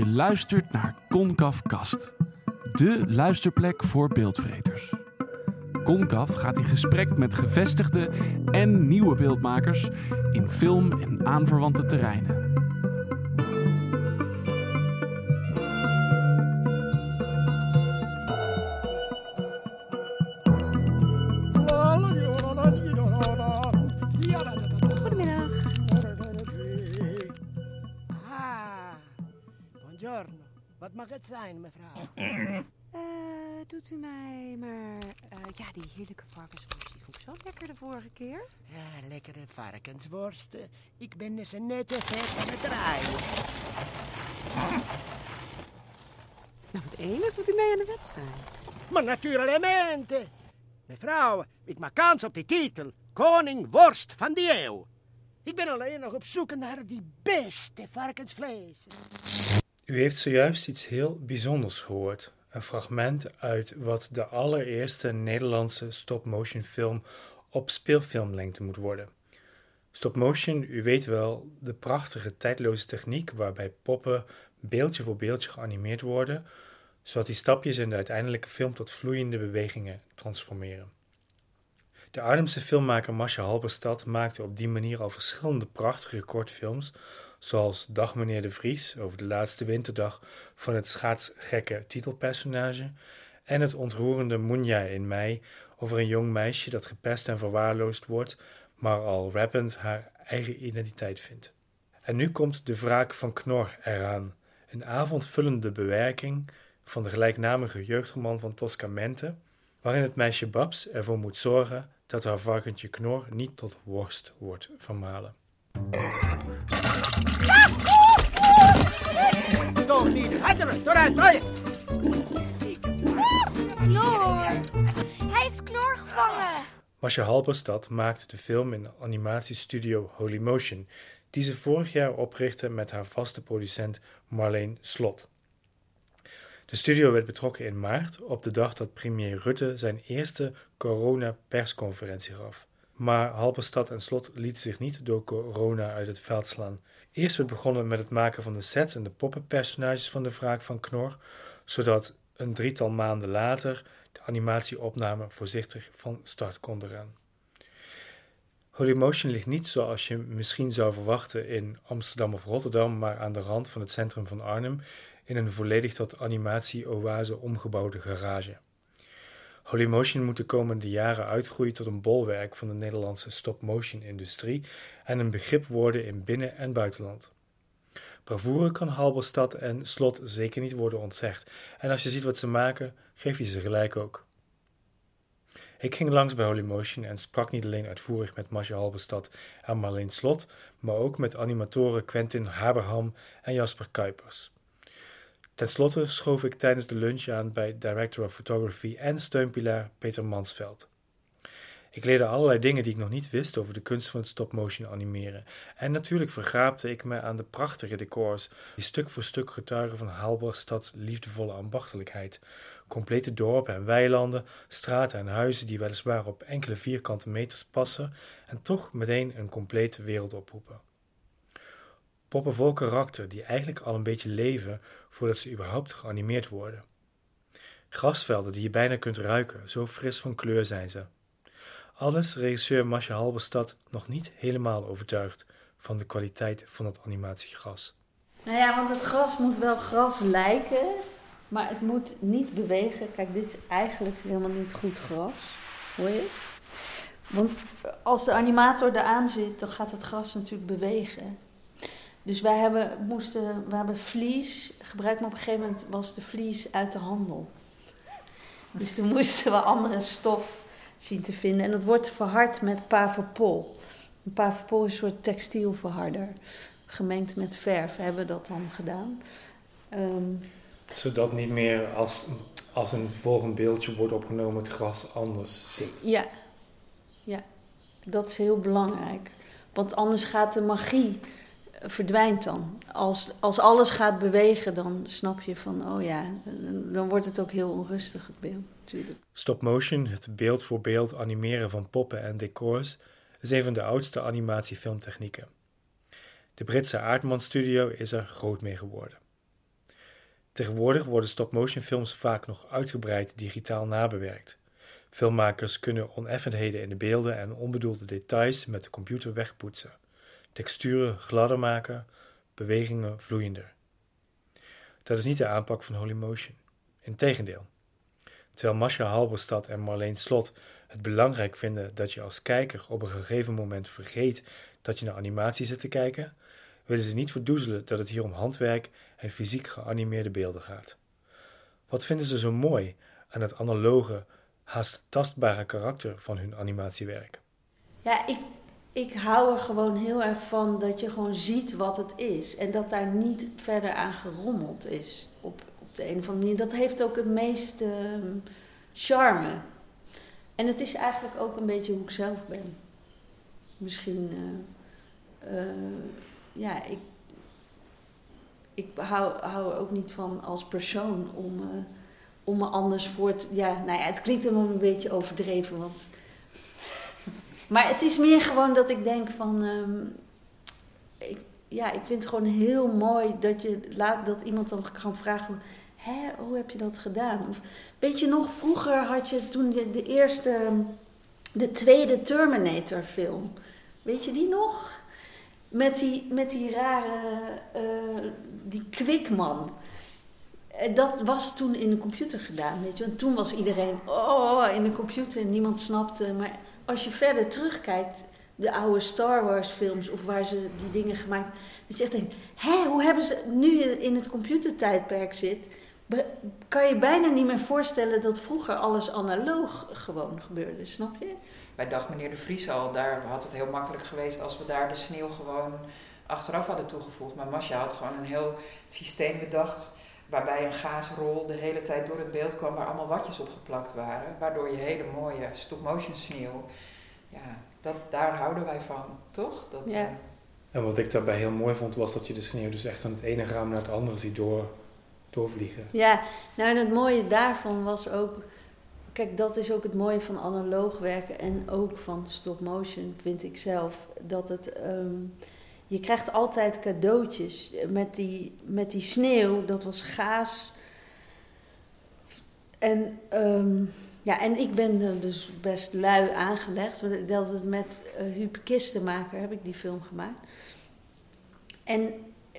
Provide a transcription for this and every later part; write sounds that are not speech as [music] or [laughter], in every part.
Je luistert naar Concaf Kast, de luisterplek voor beeldvreters. Concaf gaat in gesprek met gevestigde en nieuwe beeldmakers in film en aanverwante terreinen. Zijn, mevrouw? [laughs] Eh, doet u mij maar... eh, ja, die heerlijke varkensworst, die vond ik zo lekker de vorige keer. Ja, lekkere varkensworsten. Ik ben ze net vers aan het draaien. Nou, wat enig doet u mee aan de wedstrijd. Maar naturalmente. Mevrouw, ik maak kans op die titel. Koning Worst van die eeuw. Ik ben alleen nog op zoek naar die beste varkensvlees. U heeft zojuist iets heel bijzonders gehoord. Een fragment uit wat de allereerste Nederlandse stop-motion film op speelfilmlengte moet worden. Stop-motion, u weet wel, de prachtige tijdloze techniek waarbij poppen beeldje voor beeldje geanimeerd worden, zodat die stapjes in de uiteindelijke film tot vloeiende bewegingen transformeren. De Arnhemse filmmaker Masha Halberstad maakte op die manier al verschillende prachtige kortfilms, zoals Dag meneer de Vries over de laatste winterdag van het schaatsgekke titelpersonage en het ontroerende Munja in mei over een jong meisje dat gepest en verwaarloosd wordt, maar al rappend haar eigen identiteit vindt. En nu komt de wraak van Knor eraan, een avondvullende bewerking van de gelijknamige jeugdroman van Tosca Mente, waarin het meisje Babs ervoor moet zorgen dat haar varkentje Knor niet tot worst wordt vermalen. Toch niet. Knor! Hij heeft Knor gevangen! Masha Halberstad maakte de film in animatiestudio Holy Motion, die ze vorig jaar oprichtte met haar vaste producent Marleen Slot. De studio werd betrokken in maart, op de dag dat premier Rutte zijn eerste corona-persconferentie gaf. Maar Halberstad en Slot lieten zich niet door corona uit het veld slaan. Eerst werd begonnen met het maken van de sets en de poppenpersonages van de wraak van Knor, zodat een drietal maanden later de animatieopname voorzichtig van start konden gaan. Holy Motion ligt niet zoals je misschien zou verwachten in Amsterdam of Rotterdam, maar aan de rand van het centrum van Arnhem in een volledig tot animatie-oase omgebouwde garage. Holy Motion moet de komende jaren uitgroeien tot een bolwerk van de Nederlandse stop-motion-industrie en een begrip worden in binnen- en buitenland. Bravoure kan Halberstad en Slot zeker niet worden ontzegd, en als je ziet wat ze maken, geef je ze gelijk ook. Ik ging langs bij Holy Motion en sprak niet alleen uitvoerig met Masje Halberstad en Marleen Slot, maar ook met animatoren Quentin Haberham en Jasper Kuipers. Ten slotte schoof ik tijdens de lunch aan bij Director of Photography en steunpilaar Peter Mansveld. Ik leerde allerlei dingen die ik nog niet wist over de kunst van het stop-motion animeren. En natuurlijk vergaapte ik me aan de prachtige decors die stuk voor stuk getuigen van Halberstads liefdevolle ambachtelijkheid. Complete dorpen en weilanden, straten en huizen die weliswaar op enkele vierkante meters passen en toch meteen een complete wereld oproepen. Poppen vol karakter die eigenlijk al een beetje leven voordat ze überhaupt geanimeerd worden. Grasvelden die je bijna kunt ruiken, zo fris van kleur zijn ze. Alles regisseur Masha Halberstad nog niet helemaal overtuigd van de kwaliteit van het animatiegras. Nou ja, want het gras moet wel gras lijken, maar het moet niet bewegen. Kijk, dit is eigenlijk helemaal niet goed gras. Hoor je het? Want als de animator eraan zit, dan gaat het gras natuurlijk bewegen. Dus wij hebben, moesten, we hebben vlies gebruikt, maar op een gegeven moment was de vlies uit de handel. [laughs] Dus toen moesten we andere stof zien te vinden. En dat wordt verhard met paverpol. Een paverpol is een soort textielverharder. Gemengd met verf hebben we dat dan gedaan. Ehm, Zodat niet meer als, als een volgend beeldje wordt opgenomen het gras anders zit. ja. ja, dat is heel belangrijk. Want anders gaat de magie verdwijnt dan. Als, als alles gaat bewegen, dan snap je van, oh ja, dan wordt het ook heel onrustig, het beeld natuurlijk. Stop motion, het beeld voor beeld animeren van poppen en decors, is een van de oudste animatiefilmtechnieken. De Britse Aardman Studio is er groot mee geworden. Tegenwoordig worden stop-motion films vaak nog uitgebreid digitaal nabewerkt. Filmmakers kunnen oneffenheden in de beelden en onbedoelde details met de computer wegpoetsen, texturen gladder maken, bewegingen vloeiender. Dat is niet de aanpak van Holy Motion. Integendeel. Terwijl Masha Halberstad en Marleen Slot het belangrijk vinden dat je als kijker op een gegeven moment vergeet dat je naar animatie zit te kijken, willen ze niet verdoezelen dat het hier om handwerk en fysiek geanimeerde beelden gaat. Wat vinden ze zo mooi aan het analoge, haast tastbare karakter van hun animatiewerk? Ja, ik, ik hou er gewoon heel erg van dat je gewoon ziet wat het is. En dat daar niet verder aan gerommeld is op, op de een of andere manier. Dat heeft ook het meeste ehm, charme. En het is eigenlijk ook een beetje hoe ik zelf ben. Misschien, eh, eh, ja, ik, ik hou, hou er ook niet van als persoon om, eh, om me anders voor te... Ja, nou ja, het klinkt een beetje overdreven, want... maar het is meer gewoon dat ik denk van... ehm, ik, ja, ik vind het gewoon heel mooi dat, je laat, dat iemand dan kan vragen... Hè, hoe heb je dat gedaan? Of, weet je nog, vroeger had je toen de, eerste... De tweede Terminator film. Weet je die nog? Met die, met die rare, eh, die kwikman. Eh, Dat was toen in de computer gedaan, weet je. En toen was iedereen, oh, in de computer, niemand snapte. Maar als je verder terugkijkt, de oude Star Wars films of waar ze die dingen gemaakt hebben. Dat je echt denkt, hé, hoe hebben ze, nu je in het computertijdperk zit, kan je bijna niet meer voorstellen dat vroeger alles analoog gewoon gebeurde, snap je? Bij Dag meneer de Vries al, daar had het heel makkelijk geweest als we daar de sneeuw gewoon achteraf hadden toegevoegd. Maar Masja had gewoon een heel systeem bedacht waarbij een gaasrol de hele tijd door het beeld kwam waar allemaal watjes op geplakt waren. Waardoor je hele mooie stop-motion sneeuw, ja, dat, daar houden wij van, toch? Dat, Ja. eh, En wat ik daarbij heel mooi vond, was dat je de sneeuw dus echt van het ene raam naar het andere ziet door, doorvliegen. Ja, nou en het mooie daarvan was ook... Kijk, dat is ook het mooie van analoog werken en ook van stop motion, vind ik zelf. Dat het... ehm, je krijgt altijd cadeautjes met die, met die sneeuw. Dat was gaas. En, ehm, ja, en ik ben dus best lui aangelegd. Want dat het met uh, Huub Kistenmaker heb ik die film gemaakt. En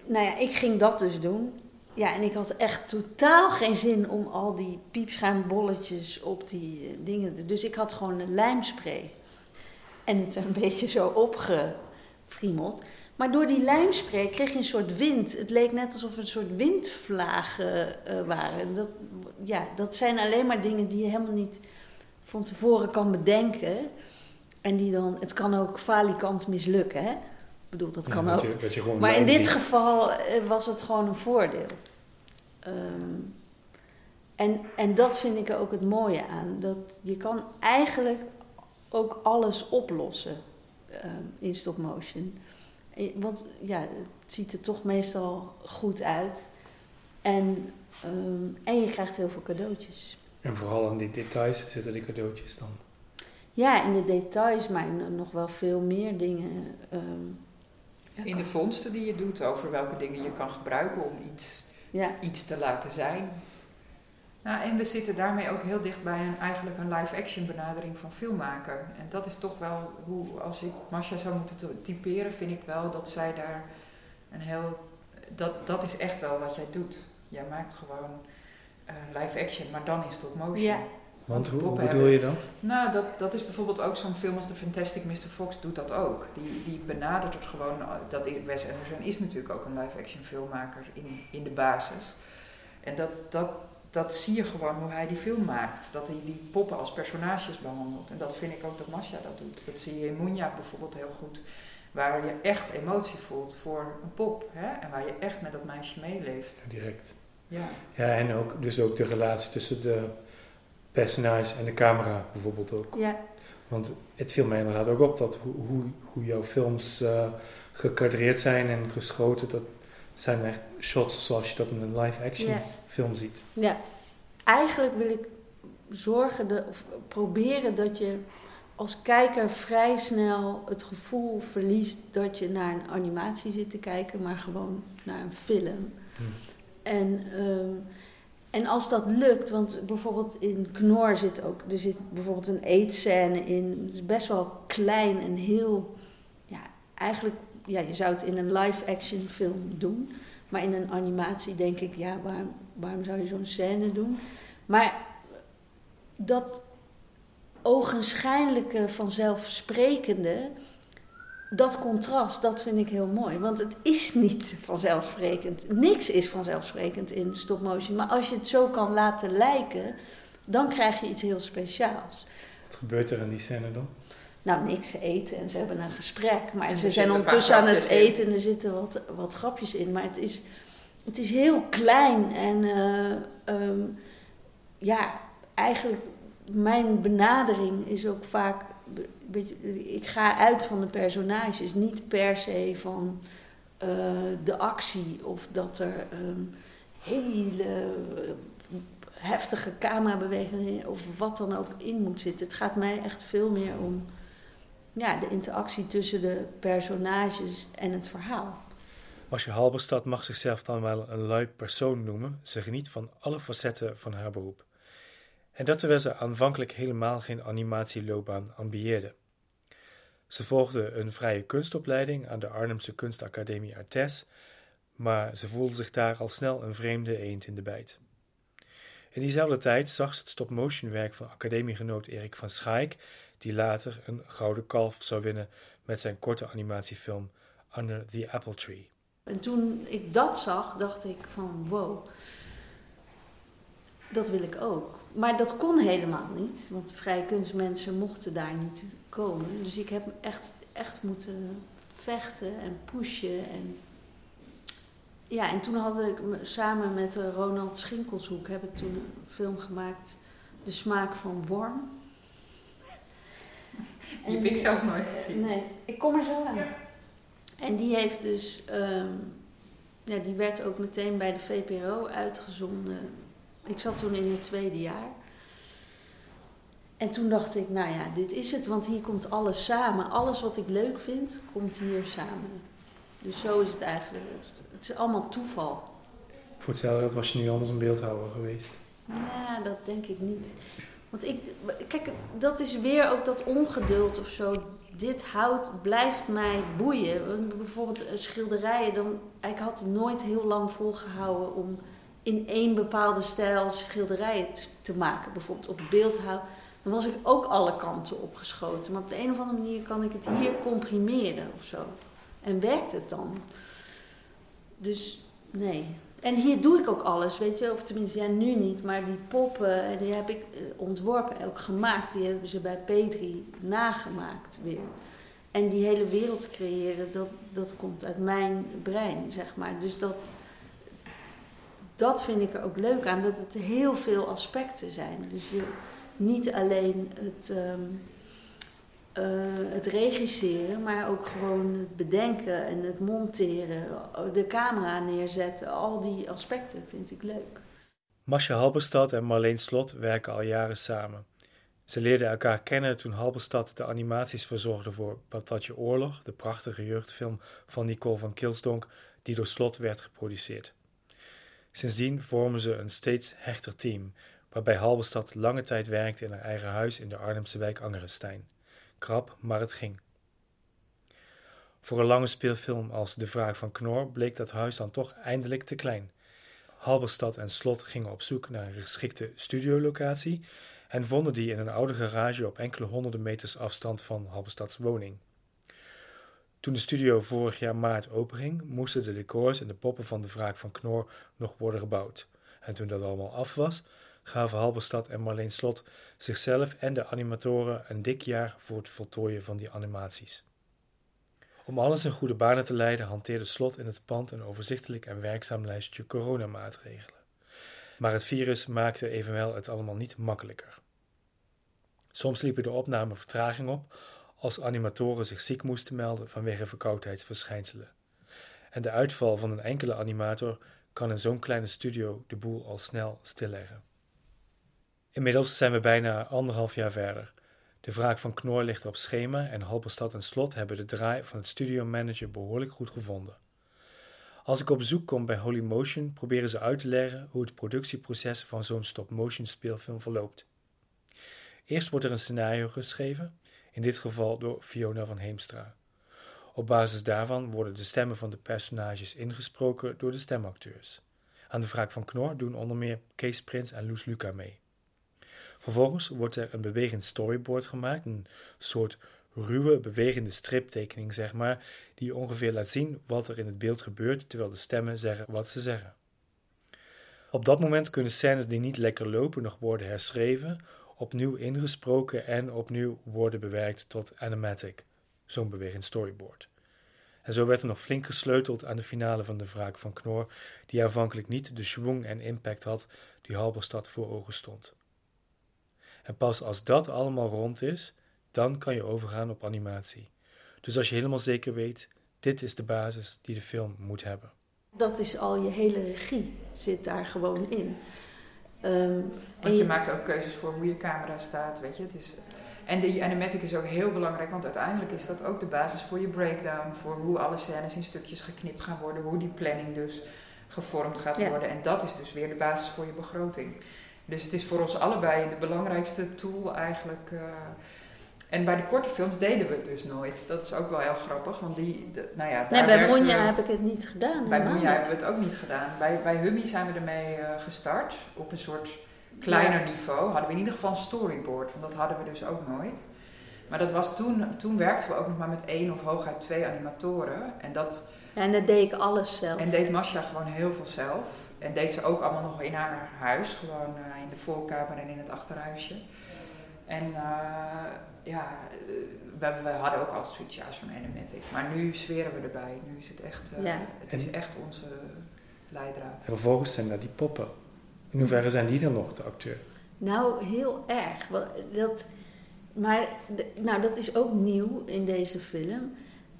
nou ja, ik ging dat dus doen. Ja, en ik had echt totaal geen zin om al die piepschuimbolletjes op die eh, dingen. Dus ik had gewoon een lijmspray. En het een [laughs] beetje zo opgefriemeld. Maar door die lijmspray kreeg je een soort wind. Het leek net alsof het een soort windvlagen eh, waren. En Dat, ja, dat zijn alleen maar dingen die je helemaal niet van tevoren kan bedenken. En die dan, het kan ook falikant mislukken, hè? Ik bedoel, dat kan Ja, ook. dat, je, dat je gewoon Maar in dit ziet. geval eh, was het gewoon een voordeel. Ehm, en, en dat vind ik er ook het mooie aan. Dat je kan eigenlijk ook alles oplossen ehm, in stop motion. Eh, Want ja, het ziet er toch meestal goed uit. En, ehm, en je krijgt heel veel cadeautjes. En vooral aan die details zitten die cadeautjes dan. Ja, in de details, maar in nog wel veel meer dingen. ehm, ja, in de vondsten die je doet over welke dingen je kan gebruiken om iets, ja, iets te laten zijn. Nou, en we zitten daarmee ook heel dicht bij een, eigenlijk een live-action benadering van filmmaker. En dat is toch wel hoe, als ik Masha zou moeten te- typeren, vind ik wel dat zij daar een heel. Dat, dat is echt wel wat jij doet. Jij maakt gewoon eh, live-action, maar dan is stop motion. Ja. Want hoe, hoe bedoel je dat? Nou, dat, dat is bijvoorbeeld ook zo'n film als The Fantastic Mr. Fox doet dat ook. Die, die benadert het gewoon. Dat i- Wes Anderson is natuurlijk ook een live-action filmmaker in, in de basis. En dat, dat, dat zie je gewoon hoe hij die film maakt. Dat hij die poppen als personages behandelt. En dat vind ik ook dat Masha dat doet. Dat zie je in Moonja bijvoorbeeld heel goed. Waar je echt emotie voelt voor een pop. Hè? En waar je echt met dat meisje meeleeft. Direct. Ja. Ja, en ook, dus ook de relatie tussen de personages en de camera bijvoorbeeld ook. ja. Want het viel mij inderdaad ook op dat hoe, hoe, hoe jouw films eh gecadreerd zijn en geschoten, dat zijn echt shots zoals je dat in een live-action film ziet. Ja, eigenlijk wil ik zorgen de, of proberen dat je als kijker vrij snel het gevoel verliest dat je naar een animatie zit te kijken, maar gewoon naar een film. Hm. En, ehm, en als dat lukt, want bijvoorbeeld in Knor zit ook, er zit bijvoorbeeld een eetscène in. Het is best wel klein en heel, ja, eigenlijk, ja, je zou het in een live-action film doen. Maar in een animatie denk ik, ja, waarom, waarom zou je zo'n scène doen? Maar dat ogenschijnlijke vanzelfsprekende, dat contrast, dat vind ik heel mooi. Want het is niet vanzelfsprekend. Niks is vanzelfsprekend in stop motion. Maar als je het zo kan laten lijken, dan krijg je iets heel speciaals. Wat gebeurt er in die scène dan? Nou, niks. Ze eten en ze hebben een gesprek. Maar En ze zijn ondertussen aan het in. eten en er zitten wat, wat grapjes in. Maar het is, het is heel klein. En eh, ehm, ja, eigenlijk mijn benadering is ook vaak... beetje, ik ga uit van de personages, niet per se van eh, de actie of dat er ehm, hele eh, heftige camerabewegingen of wat dan ook in moet zitten. Het gaat mij echt veel meer om ja, de interactie tussen de personages en het verhaal. Marcia Halberstad mag zichzelf dan wel een lui persoon noemen. Ze geniet van alle facetten van haar beroep. En dat terwijl ze aanvankelijk helemaal geen animatieloopbaan ambieerde. Ze volgde een vrije kunstopleiding aan de Arnhemse Kunstacademie Artes, maar ze voelde zich daar al snel een vreemde eend in de bijt. In diezelfde tijd zag ze het stop-motion werk van academiegenoot Erik van Schaik, die later een gouden kalf zou winnen met zijn korte animatiefilm Under the Apple Tree. En toen ik dat zag, dacht ik van wow, dat wil ik ook. Maar dat kon helemaal niet, want vrije kunstmensen mochten daar niet komen. Dus ik heb echt, echt moeten vechten en pushen. En, ja, en toen had ik me- samen met Ronald Schinkelshoek heb ik toen een film gemaakt, De Smaak van Worm. Die heb ik zelfs nooit gezien. Nee, ik kom er zo aan. En die heeft dus, ehm, ja, die werd ook meteen bij de VPRO uitgezonden. Ik zat toen in het tweede jaar. En toen dacht ik, nou ja, dit is het, want hier komt alles samen. Alles wat ik leuk vind, komt hier samen. Dus zo is het eigenlijk. Het is allemaal toeval. Voor hetzelfde geld was je nu anders een beeldhouwer geweest. Ja, dat denk ik niet. Want ik, kijk, dat is weer ook dat ongeduld of zo. Dit hout blijft mij boeien. Bijvoorbeeld eh, schilderijen, dan, ik had nooit heel lang volgehouden om in één bepaalde stijl schilderijen te maken. Bijvoorbeeld of beeldhouden. Dan was ik ook alle kanten opgeschoten. Maar op de een of andere manier kan ik het hier comprimeren of zo. En werkt het dan? Dus nee. En hier doe ik ook alles, weet je. Of tenminste, ja, nu niet. Maar die poppen, eh, die heb ik eh, ontworpen, ook gemaakt. Die hebben ze bij P3 nagemaakt weer. En die hele wereld creëren, dat, dat komt uit mijn brein, zeg maar. Dus dat, dat vind ik er ook leuk aan. Dat het heel veel aspecten zijn. Dus je, niet alleen het... ehm, eh, het regisseren, maar ook gewoon het bedenken en het monteren, de camera neerzetten, al die aspecten vind ik leuk. Masha Halberstad en Marleen Slot werken al jaren samen. Ze leerden elkaar kennen toen Halberstad de animaties verzorgde voor Patatje Oorlog, de prachtige jeugdfilm van Nicole van Kilsdonk, die door Slot werd geproduceerd. Sindsdien vormen ze een steeds hechter team, waarbij Halberstad lange tijd werkte in haar eigen huis in de Arnhemse wijk Angerenstein. Krap, maar het ging. Voor een lange speelfilm als De Vraag van Knor bleek dat huis dan toch eindelijk te klein. Halberstad en Slot gingen op zoek naar een geschikte studiolocatie en vonden die in een oude garage op enkele honderden meters afstand van Halberstads woning. Toen de studio vorig jaar maart openging, moesten de decors en de poppen van de wraak van Knor nog worden gebouwd. En toen dat allemaal af was, gaven Halberstad en Marleen Slot zichzelf en de animatoren een dik jaar voor het voltooien van die animaties. Om alles in goede banen te leiden, hanteerde Slot in het pand een overzichtelijk en werkzaam lijstje coronamaatregelen. Maar het virus maakte evenwel het allemaal niet makkelijker. Soms liepen de opnamen vertraging op als animatoren zich ziek moesten melden vanwege verkoudheidsverschijnselen. En de uitval van een enkele animator kan in zo'n kleine studio de boel al snel stilleggen. Inmiddels zijn we bijna anderhalf jaar verder. De wraak van Knor ligt op schema en Halberstad en Slot hebben de draai van het studiomanager behoorlijk goed gevonden. Als ik op bezoek kom bij Holy Motion, proberen ze uit te leggen hoe het productieproces van zo'n stop-motion speelfilm verloopt. Eerst wordt er een scenario geschreven, in dit geval door Fiona van Heemstra. Op basis daarvan worden de stemmen van de personages ingesproken door de stemacteurs. Aan de vraag van Knor doen onder meer Kees Prins en Loes Luca mee. Vervolgens wordt er een bewegend storyboard gemaakt, een soort ruwe, bewegende striptekening, zeg maar, die ongeveer laat zien wat er in het beeld gebeurt terwijl de stemmen zeggen wat ze zeggen. Op dat moment kunnen scènes die niet lekker lopen nog worden herschreven, opnieuw ingesproken en opnieuw worden bewerkt tot animatic, zo'n bewegend storyboard. En zo werd er nog flink gesleuteld aan de finale van de wraak van Knor, die aanvankelijk niet de schwung en impact had die Halberstad voor ogen stond. En pas als dat allemaal rond is, dan kan je overgaan op animatie. Dus als je helemaal zeker weet, dit is de basis die de film moet hebben. Dat is al je hele regie, zit daar gewoon in. Um, want je, maakt ook keuzes voor hoe je camera staat, weet je. Het is, en die animatic is ook heel belangrijk, want uiteindelijk is dat ook de basis voor je breakdown, voor hoe alle scènes in stukjes geknipt gaan worden, hoe die planning dus gevormd gaat worden. En dat is dus weer de basis voor je begroting. Dus het is voor ons allebei de belangrijkste tool eigenlijk. Uh, en bij de korte films deden we het dus nooit. Dat is ook wel heel grappig, want die, nou ja... Nee, bij Monja heb ik het niet gedaan. Bij Monja hebben we het ook niet gedaan. Bij, bij Hummy zijn we ermee uh, gestart, op een soort kleiner niveau. Hadden we in ieder geval een storyboard, want dat hadden we dus ook nooit. Maar dat was toen, toen werkten we ook nog maar met één of hooguit twee animatoren. En dat... Ja, en dat deed ik alles zelf. En deed Masha gewoon heel veel zelf. En deed ze ook allemaal nog in haar huis, gewoon uh, in de voorkamer en in het achterhuisje. En uh, ja, we, we, hadden ook altijd zoiets, ja, zo'n animatic. Maar nu zweren we erbij. Nu is het echt, uh, ja. het is echt onze leidraad. En vervolgens zijn daar die poppen. In hoeverre zijn die dan nog de acteur? Nou, heel erg. Dat, maar nou, dat is ook nieuw in deze film.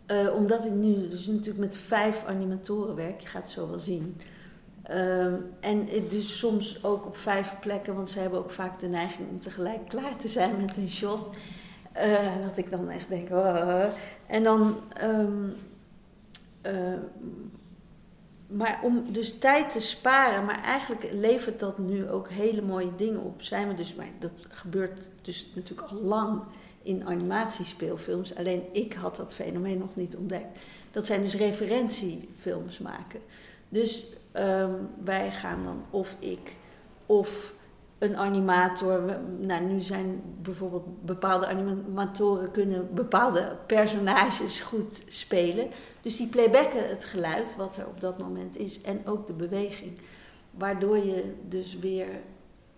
Uh, omdat ik nu dus natuurlijk met vijf animatoren werk. Je gaat het zo wel zien. Um, en dus soms ook op vijf plekken, want ze hebben ook vaak de neiging om tegelijk klaar te zijn met een shot. Uh, dat ik dan echt denk, oh. en dan, um, uh, maar om dus tijd te sparen, maar eigenlijk levert dat nu ook hele mooie dingen op. Zijn we dus, maar dat gebeurt dus natuurlijk al lang in animatiespeelfilms, alleen ik had dat fenomeen nog niet ontdekt. Dat zijn dus referentiefilms maken. Dus um, wij gaan dan of ik of een animator. Nou, nu zijn bijvoorbeeld bepaalde animatoren kunnen bepaalde personages goed spelen. Dus die playbacken het geluid wat er op dat moment is en ook de beweging. Waardoor je dus weer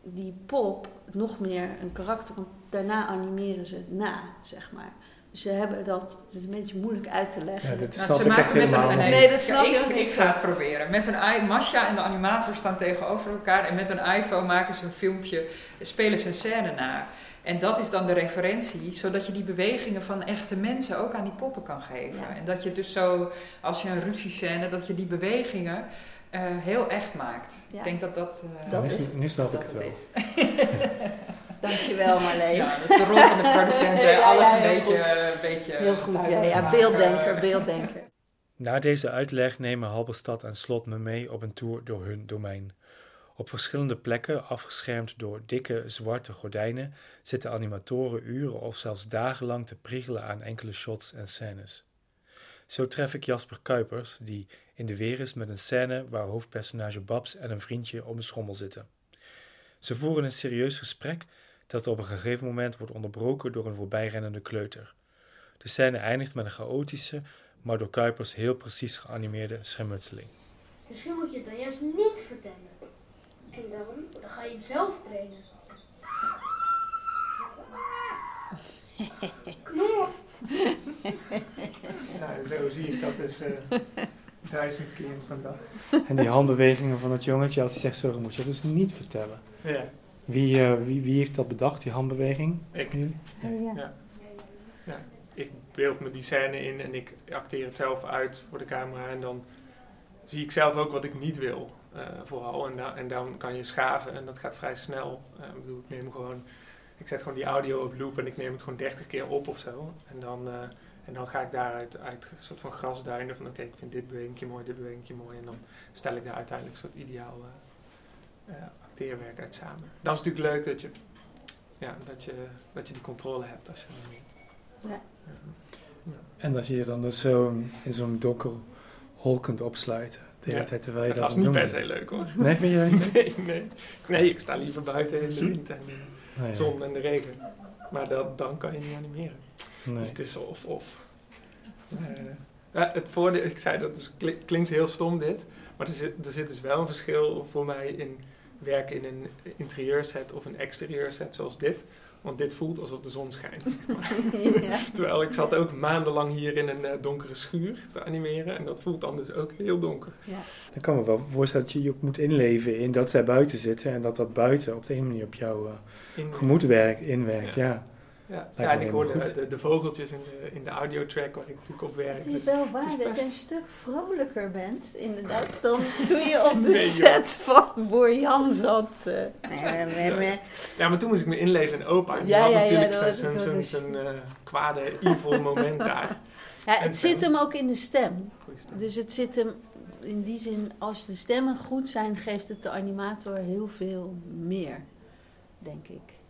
die pop nog meer een karakter, want daarna animeren ze het na, zeg maar. Ze hebben dat, het is een beetje moeilijk uit te leggen. Ja, dat nou, ze maken met een, nee, nee, dat snap ik, ik, ik ga het proberen. Met een Masha en de animator staan tegenover elkaar en met een iPhone maken ze een filmpje, spelen ze een scène na. En dat is dan de referentie, zodat je die bewegingen van echte mensen ook aan die poppen kan geven. En dat je dus zo, als je een ruziescène, dat je die bewegingen uh, heel echt maakt. Ja. Ik denk dat dat... Uh, dat nu, is, nu snap ik het wel. [laughs] Dankjewel Marleen. Ja, dat is de rol van de producent. [laughs] ja, alles een beetje, een beetje... Heel goed, ja, ja. Beelddenker, beelddenker. Na deze uitleg nemen Halberstad en Slot me mee op een tour door hun domein. Op verschillende plekken, afgeschermd door dikke zwarte gordijnen, zitten animatoren uren of zelfs dagenlang te priegelen aan enkele shots en scènes. Zo tref ik Jasper Kuipers, die in de weer is met een scène waar hoofdpersonage Babs en een vriendje op een schommel zitten. Ze voeren een serieus gesprek dat op een gegeven moment wordt onderbroken door een voorbijrennende kleuter. De scène eindigt met een chaotische, maar door Kuipers heel precies geanimeerde schermutseling. Misschien moet je het dan juist niet vertellen. En dan, dan ga je het zelf trainen. Knop! nou, zo zie ik dat dus uh, duizend keer van dag. En die handbewegingen van het jongetje, als hij zegt sorry, moet je dus niet vertellen. Ja. Wie, uh, wie, wie heeft dat bedacht, die handbeweging? Ik. Ja. Ja. ja. Ik beeld me die scène in en ik acteer het zelf uit voor de camera. En dan zie ik zelf ook wat ik niet wil, uh, vooral. En, da en dan kan je schaven en dat gaat vrij snel. Uh, ik, bedoel, ik neem gewoon, ik zet gewoon die audio op loop en ik neem het gewoon 30 keer op of zo. En dan En dan ga ik daaruit uit een soort van grasduinen van oké, ik vind dit bewegingje mooi, dit bewegingje mooi. En dan stel ik daar uiteindelijk een soort ideaal uh, acteerwerk uit samen. Dat is natuurlijk leuk dat je, ja, dat je, dat je die controle hebt als je dat Ja. ja. En dat je je dan dus zo in zo'n donker hol kunt opsluiten. De hele tijd terwijl je dat, dat is niet per se leuk hoor. Nee, vind je niet? [laughs] Nee, nee. nee, ik sta liever buiten in de wind en de oh, zon en de regen. Maar dat, dan kan je niet animeren. Nee. Dus het is of of. Uh, ja, het voordeel, ik zei dat het klinkt heel stom dit, maar er zit, er zit dus wel een verschil voor mij in werken in een interieurset of een exterieurset zoals dit. Want dit voelt alsof de zon schijnt. [laughs] ja. [laughs] Terwijl ik zat ook maandenlang hier in een uh, donkere schuur te animeren. En dat voelt dan dus ook heel donker. Ja. Dan kan me wel voorstellen dat je je ook moet inleven in dat zij buiten zitten. En dat dat buiten op de een manier op jouw uh, gemoed werkt, inwerkt. ja. Ja, ja en ik hoorde de, de, vogeltjes in de, in de audiotrack waar ik natuurlijk op werk. Het is dus wel waar dat je een stuk vrolijker bent, inderdaad, dan [laughs] toen je op de set van Boer Jan zat. Uh. ja, maar toen moest ik me inleven in opa. En ja, had natuurlijk zijn zijn uh, kwade, evil moment daar. [laughs] Ja, het zit hem ook in de stem. Dus het zit hem in die zin, als de stemmen goed zijn, geeft het de animator heel veel meer, denk ik.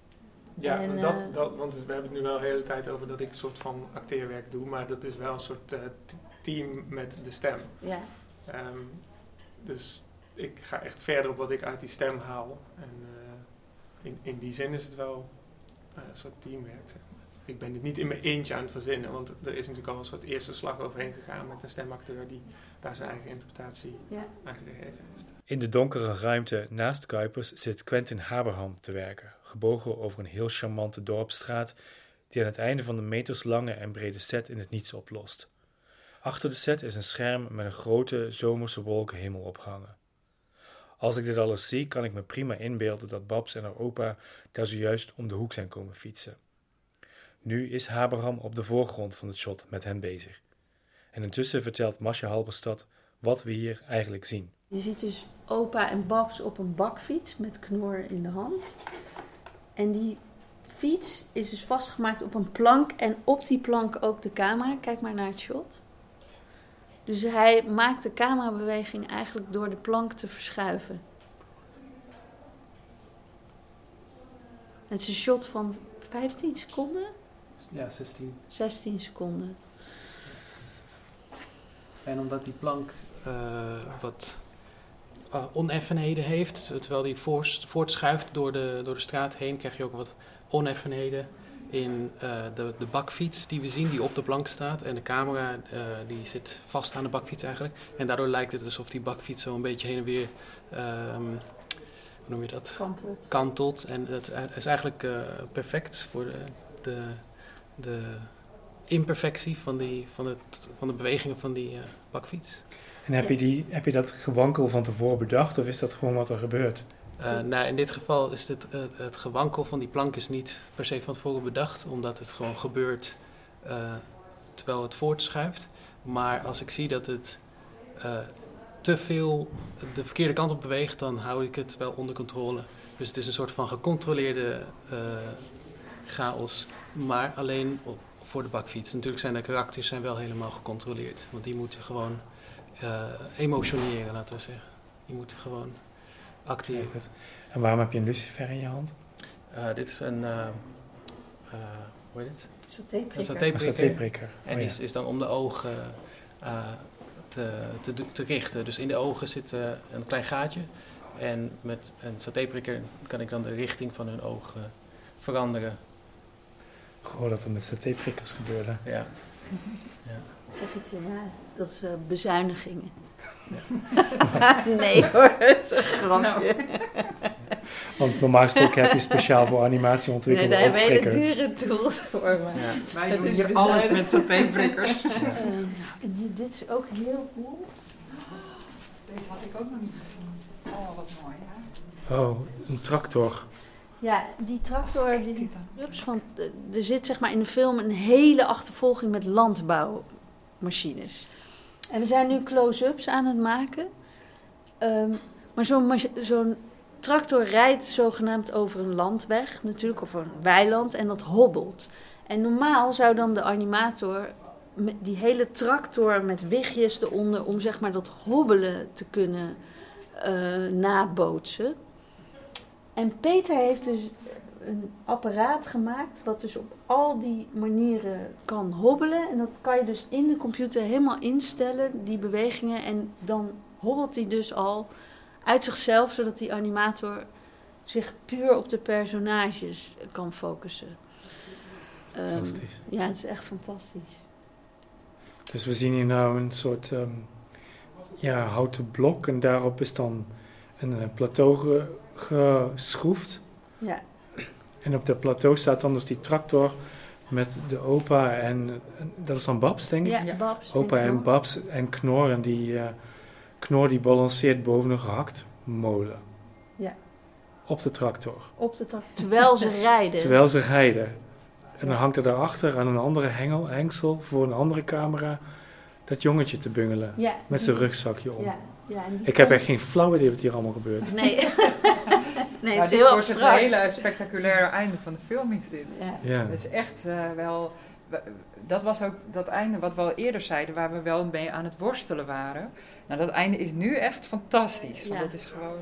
Ja, en, dat, eh, dat, want we hebben het nu wel de hele tijd over dat ik een soort van acteerwerk doe, maar dat is wel een soort uh, team met de stem. Ja. Um, dus ik ga echt verder op wat ik uit die stem haal. En uh, in, in die zin is het wel een soort teamwerk, zeg maar. Ik ben het niet in mijn eentje aan het verzinnen, want er is natuurlijk al een soort eerste slag overheen gegaan met een stemacteur die daar zijn eigen interpretatie ja. aan gegeven heeft. In de donkere ruimte naast Kuipers zit Quentin Haberham te werken, gebogen over een heel charmante dorpstraat die aan het einde van de meterslange en brede set in het niets oplost. Achter de set is een scherm met een grote zomerse wolkenhemel opgehangen. Als ik dit alles zie, kan ik me prima inbeelden dat Babs en haar opa daar zojuist om de hoek zijn komen fietsen. Nu is Haberham op de voorgrond van het shot met hen bezig. En intussen vertelt Masha Halberstad wat we hier eigenlijk zien. Je ziet dus opa en Babs op een bakfiets met knor in de hand. En die fiets is dus vastgemaakt op een plank en op die plank ook de camera. Kijk maar naar het shot. Dus hij maakt de camerabeweging eigenlijk door de plank te verschuiven. Het is een shot van 15 seconden. Ja, 16. 16 seconden. En omdat die plank uh, wat uh, oneffenheden heeft, terwijl die voortschuift door de, door de straat heen, krijg je ook wat oneffenheden in uh, de, de bakfiets die we zien, die op de plank staat. En de camera die zit vast aan de bakfiets eigenlijk. En daardoor lijkt het alsof die bakfiets zo een beetje heen en weer, um, hoe noem je dat? Kantelt. Kantelt. En het, is eigenlijk perfect voor de, de, de imperfectie van, die, van, het, van de bewegingen van die bakfiets. En heb, je die, heb je dat gewankel van tevoren bedacht of is dat gewoon wat er gebeurt? Uh, nou, in dit geval is dit, uh, het gewankel van die plank is niet per se van tevoren bedacht, omdat het gewoon gebeurt uh, terwijl het voortschuift. Maar als ik zie dat het te veel de verkeerde kant op beweegt, dan hou ik het wel onder controle. Dus het is een soort van gecontroleerde chaos, maar alleen voor de bakfiets. Natuurlijk zijn de karakters zijn wel helemaal gecontroleerd, want die moeten gewoon uh, emotioneren, laten we zeggen. Je moet gewoon acteren. En waarom heb je een lucifer in je hand? Uh, dit is een, uh, hoe heet het? Satéprikker. Een satéprikker. En oh, is, is dan om de ogen te, te, te, richten. Dus in de ogen zit een klein gaatje. En met een satéprikker kan ik dan de richting van hun ogen veranderen. Gewoon dat er met satéprikkers gebeurde. Ja. Ja. Zeg het je na. Dat is uh, bezuinigingen. Ja. [laughs] nee hoor, dat is een grapje. Want normaal gesproken heb je speciaal voor animatie ontwikkeld nee, daar hebben hele dure tools voor. Maar ja. Wij doen hier alles met satéprikkers. [laughs] ja. uh, dit is ook heel cool. Deze had ik ook nog niet gezien. Oh, wat mooi. Ja. Oh, een tractor. Ja, die tractor, die, die van, er zit zeg maar in de film een hele achtervolging met landbouwmachines. En we zijn nu close-ups aan het maken. Um, maar zo'n zo'n tractor rijdt zogenaamd over een landweg, natuurlijk, of een weiland, en dat hobbelt. En normaal zou dan de animator die hele tractor met wichtjes eronder om zeg maar dat hobbelen te kunnen eh, nabootsen. En Peter heeft dus een apparaat gemaakt wat dus op al die manieren kan hobbelen. En dat kan je dus in de computer helemaal instellen, die bewegingen. En dan hobbelt hij dus al uit zichzelf, zodat die animator zich puur op de personages kan focussen. Ehm, Fantastisch. ja, het is echt fantastisch. Dus we zien hier nou een soort ehm, ja, houten blok en daarop is dan een plateau geschroefd. Ja, En op dat plateau staat dan dus die tractor met de opa en, en dat is dan Babs, denk ik? ja, Babs. Opa en Knor. Babs en Knor en die eh, Knor die balanceert boven een gehakt molen. Ja. Op de tractor. Op de tractor, terwijl ze rijden. Terwijl ze rijden. En dan hangt er daarachter aan een andere hengel, hengsel voor een andere camera dat jongetje te bungelen. Ja, Met zijn rugzakje om. Ja, ja, en Ik heb echt geen flauw idee wat hier allemaal gebeurt. Nee. [laughs] nee, het is dit heel wordt het hele spectaculaire einde van de film is dit. Ja. Ja. Het is echt eh, wel... we- Dat was ook dat einde wat we al eerder zeiden, waar we wel mee aan het worstelen waren. Nou, dat einde is nu echt fantastisch. Want Ja. het is gewoon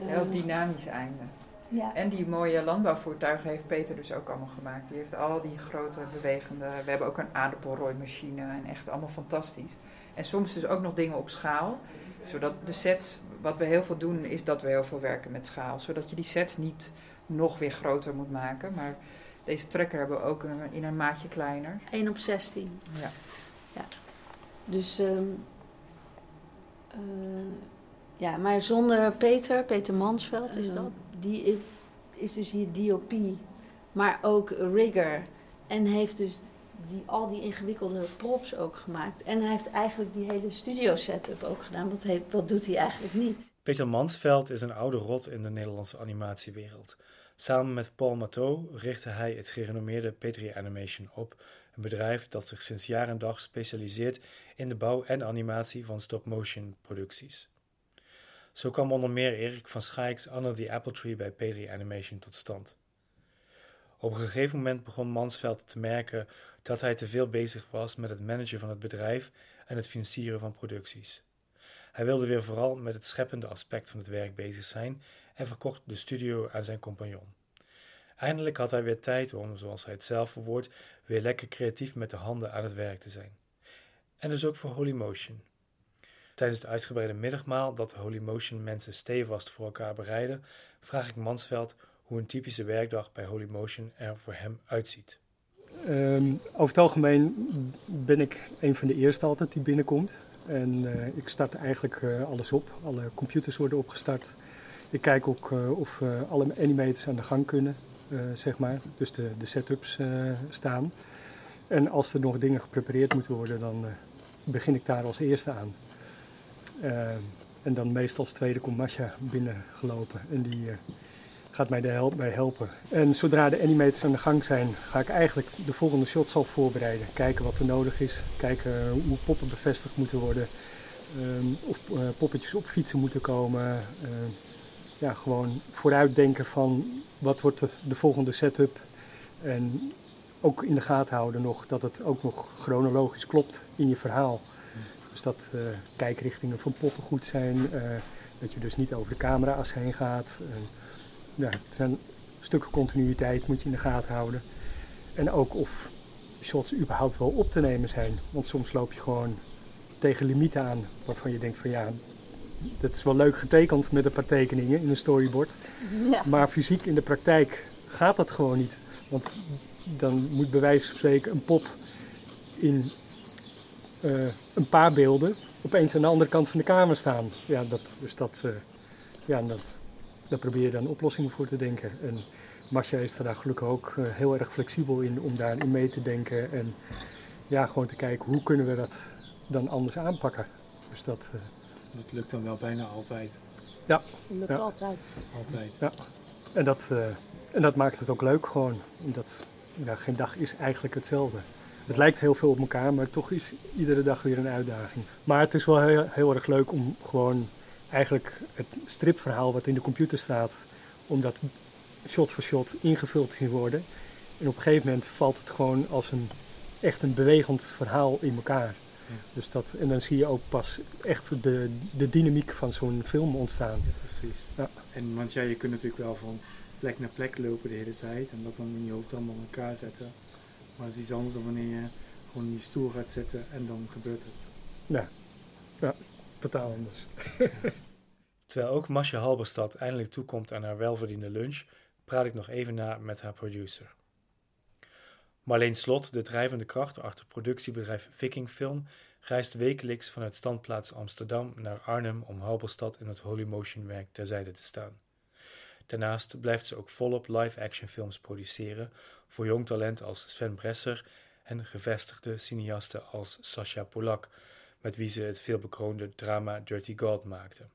een heel dynamisch einde. Ja. En die mooie landbouwvoertuigen heeft Peter dus ook allemaal gemaakt. Die heeft al die grote bewegende... We hebben ook een aardappelrooimachine en echt allemaal fantastisch. En soms dus ook nog dingen op schaal. Zodat de sets... Wat we heel veel doen is dat we heel veel werken met schaal. Zodat je die sets niet nog weer groter moet maken. Maar deze trekker hebben we ook een- in een maatje kleiner. 1 op 16. Ja. Ja. Dus, ehm, eh, ja, maar zonder Peter, Peter Mansveld is dat, die is dus hier DOP, maar ook rigger. En heeft dus die, al die ingewikkelde props ook gemaakt. En hij heeft eigenlijk die hele studio setup ook gedaan. Wat, wat doet hij eigenlijk niet? Peter Mansveld is een oude rot in de Nederlandse animatiewereld. Samen met Paul Matteau richtte hij het gerenommeerde Petri Animation op, een bedrijf dat zich sinds jaar en dag specialiseert in de bouw en animatie van stop-motion producties. Zo kwam onder meer Erik van Schaik's Under the Apple Tree bij Petri Animation tot stand. Op een gegeven moment begon Mansveld te merken dat hij te veel bezig was met het managen van het bedrijf en het financieren van producties. Hij wilde weer vooral met het scheppende aspect van het werk bezig zijn en verkocht de studio aan zijn compagnon. Eindelijk had hij weer tijd om, zoals hij het zelf verwoordt, weer lekker creatief met de handen aan het werk te zijn. En dus ook voor Holy Motion. Tijdens het uitgebreide middagmaal dat Holy Motion mensen stevast voor elkaar bereiden, vraag ik Mansveld hoe een typische werkdag bij Holy Motion er voor hem uitziet. Ehm, over het algemeen ben ik een van de eerste altijd die binnenkomt. En eh, ik start eigenlijk eh, alles op. Alle computers worden opgestart. Ik kijk ook eh, of alle animators aan de gang kunnen, zeg maar. Dus de, de setups staan. En als er nog dingen geprepareerd moeten worden, dan begin ik daar als eerste aan. Ehm, en dan meestal als tweede komt Masha binnengelopen. En die gaat mij daar help, bij helpen. En zodra de animators aan de gang zijn, ga ik eigenlijk de volgende shots al voorbereiden. Kijken wat er nodig is. Kijken hoe poppen bevestigd moeten worden. ehm, of eh, poppetjes op fietsen moeten komen. ehm, ja, gewoon vooruitdenken van wat wordt de, de volgende setup. En ook in de gaten houden nog dat het ook nog chronologisch klopt in je verhaal. Dus dat eh, kijkrichtingen van poppen goed zijn. eh, dat je dus niet over de camera's heen gaat. Ja, het zijn stukken continuïteit moet je in de gaten houden. En ook of shots überhaupt wel op te nemen zijn. Want soms loop je gewoon tegen limieten aan waarvan je denkt van ja, dat is wel leuk getekend met een paar tekeningen in een storyboard. [laughs] Ja. Maar fysiek in de praktijk gaat dat gewoon niet. Want dan moet bij wijze van spreken een pop in eh, een paar beelden opeens aan de andere kant van de kamer staan. Ja, dat, dus dat, eh, ja, dat, daar probeer je dan oplossingen voor te denken. En Masha is daar gelukkig ook eh, heel erg flexibel in om daarin mee te denken. En ja, gewoon te kijken hoe kunnen we dat dan anders aanpakken. Dus dat, eh, Dat lukt dan wel bijna altijd. ja. Lukt ja. altijd. Altijd. Ja, en dat, eh, en dat maakt het ook leuk gewoon. Omdat ja, geen dag is eigenlijk hetzelfde. Het lijkt heel veel op elkaar, maar toch is iedere dag weer een uitdaging. Maar het is wel heel, heel erg leuk om gewoon eigenlijk het stripverhaal wat in de computer staat, om dat shot voor shot ingevuld te zien worden. En op een gegeven moment valt het gewoon als een echt een bewegend verhaal in elkaar. Dus dat, en dan zie je ook pas echt de, de dynamiek van zo'n film ontstaan. Ja, precies. Ja. En want ja, je kunt natuurlijk wel van plek naar plek lopen de hele tijd en dat dan in je hoofd allemaal in elkaar zetten. Maar het is iets anders dan wanneer je gewoon in je stoel gaat zitten en dan gebeurt het. Ja, ja totaal anders. [laughs] Terwijl ook Masha Halberstad eindelijk toekomt aan haar welverdiende lunch, praat ik nog even na met haar producer. Marleen Slot, de drijvende kracht achter productiebedrijf Viking Film, reist wekelijks vanuit standplaats Amsterdam naar Arnhem om Halberstad in het Holy Motion werk terzijde te staan. Daarnaast blijft ze ook volop live-action films produceren voor jong talent als Sven Bresser en gevestigde cineasten als Sascha Polak, met wie ze het veelbekroonde drama Dirty God maakte.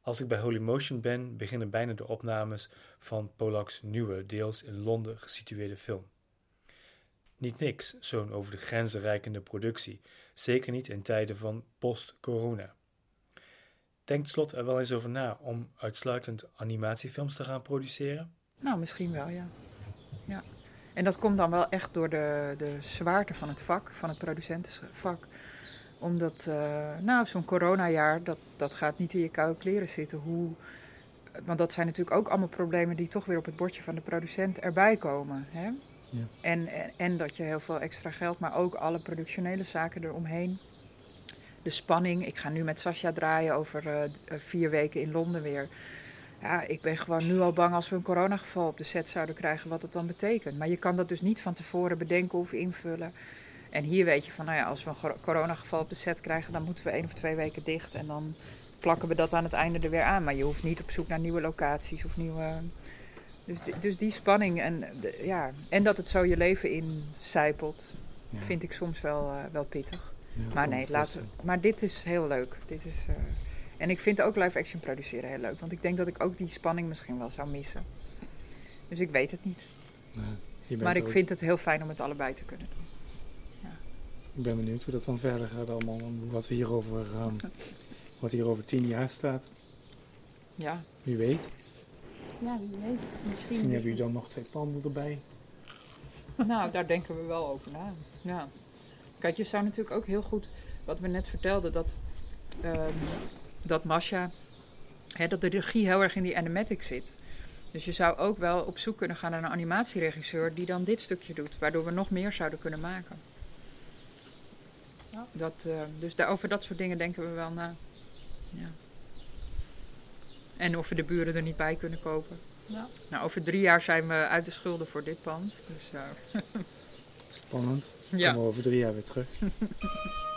Als ik bij Holy Motion ben, beginnen bijna de opnames van Polaks nieuwe, deels in Londen gesitueerde film. Niet niks, zo'n over de grenzen reikende productie, zeker niet in tijden van post-corona. Denkt Slot er wel eens over na om uitsluitend animatiefilms te gaan produceren? Nou, misschien wel, ja. ja. En dat komt dan wel echt door de, de zwaarte van het vak, van het producentenvak. Omdat, uh, nou, zo'n coronajaar, dat, dat gaat niet in je koude kleren zitten. Hoe, want dat zijn natuurlijk ook allemaal problemen die toch weer op het bordje van de producent erbij komen. Hè? Ja. En, en, en, dat je heel veel extra geld, maar ook alle productionele zaken eromheen. De spanning. Ik ga nu met Sascha draaien over uh, vier weken in Londen weer. Ja, ik ben gewoon nu al bang als we een coronageval op de set zouden krijgen, wat het dan betekent. Maar je kan dat dus niet van tevoren bedenken of invullen. En hier weet je van, nou ja, als we een coronageval op de set krijgen, dan moeten we één of twee weken dicht. En dan plakken we dat aan het einde er weer aan. Maar je hoeft niet op zoek naar nieuwe locaties of nieuwe. Dus, die, dus die spanning en, de, ja, en dat het zo je leven incijpelt, ja. vind ik soms wel, uh, wel pittig. Ja, maar nee, laten, maar dit is heel leuk. Dit is, uh, en ik vind ook live action produceren heel leuk. Want ik denk dat ik ook die spanning misschien wel zou missen. Dus ik weet het niet. Nee, maar ik ook... vind het heel fijn om het allebei te kunnen doen. Ik ben benieuwd hoe dat dan verder gaat allemaal. Wat hierover, um, wat hier over tien jaar staat. Ja. Wie weet. Ja, wie weet. Misschien, Misschien hebben jullie dan nog twee panden erbij. Nou, daar denken we wel over na. Ja. Kijk, je zou natuurlijk ook heel goed, wat we net vertelden, dat, um, dat Masha, hè, dat de regie heel erg in die animatic zit. Dus je zou ook wel op zoek kunnen gaan naar een animatieregisseur die dan dit stukje doet, waardoor we nog meer zouden kunnen maken. Dat, uh, dus daar, over dat soort dingen denken we wel na. Ja. En of we de buren er niet bij kunnen kopen. Ja. Nou, over drie jaar zijn we uit de schulden voor dit pand. Dus, uh... [laughs] Spannend. Dan ja. komen we over drie jaar weer terug. [laughs]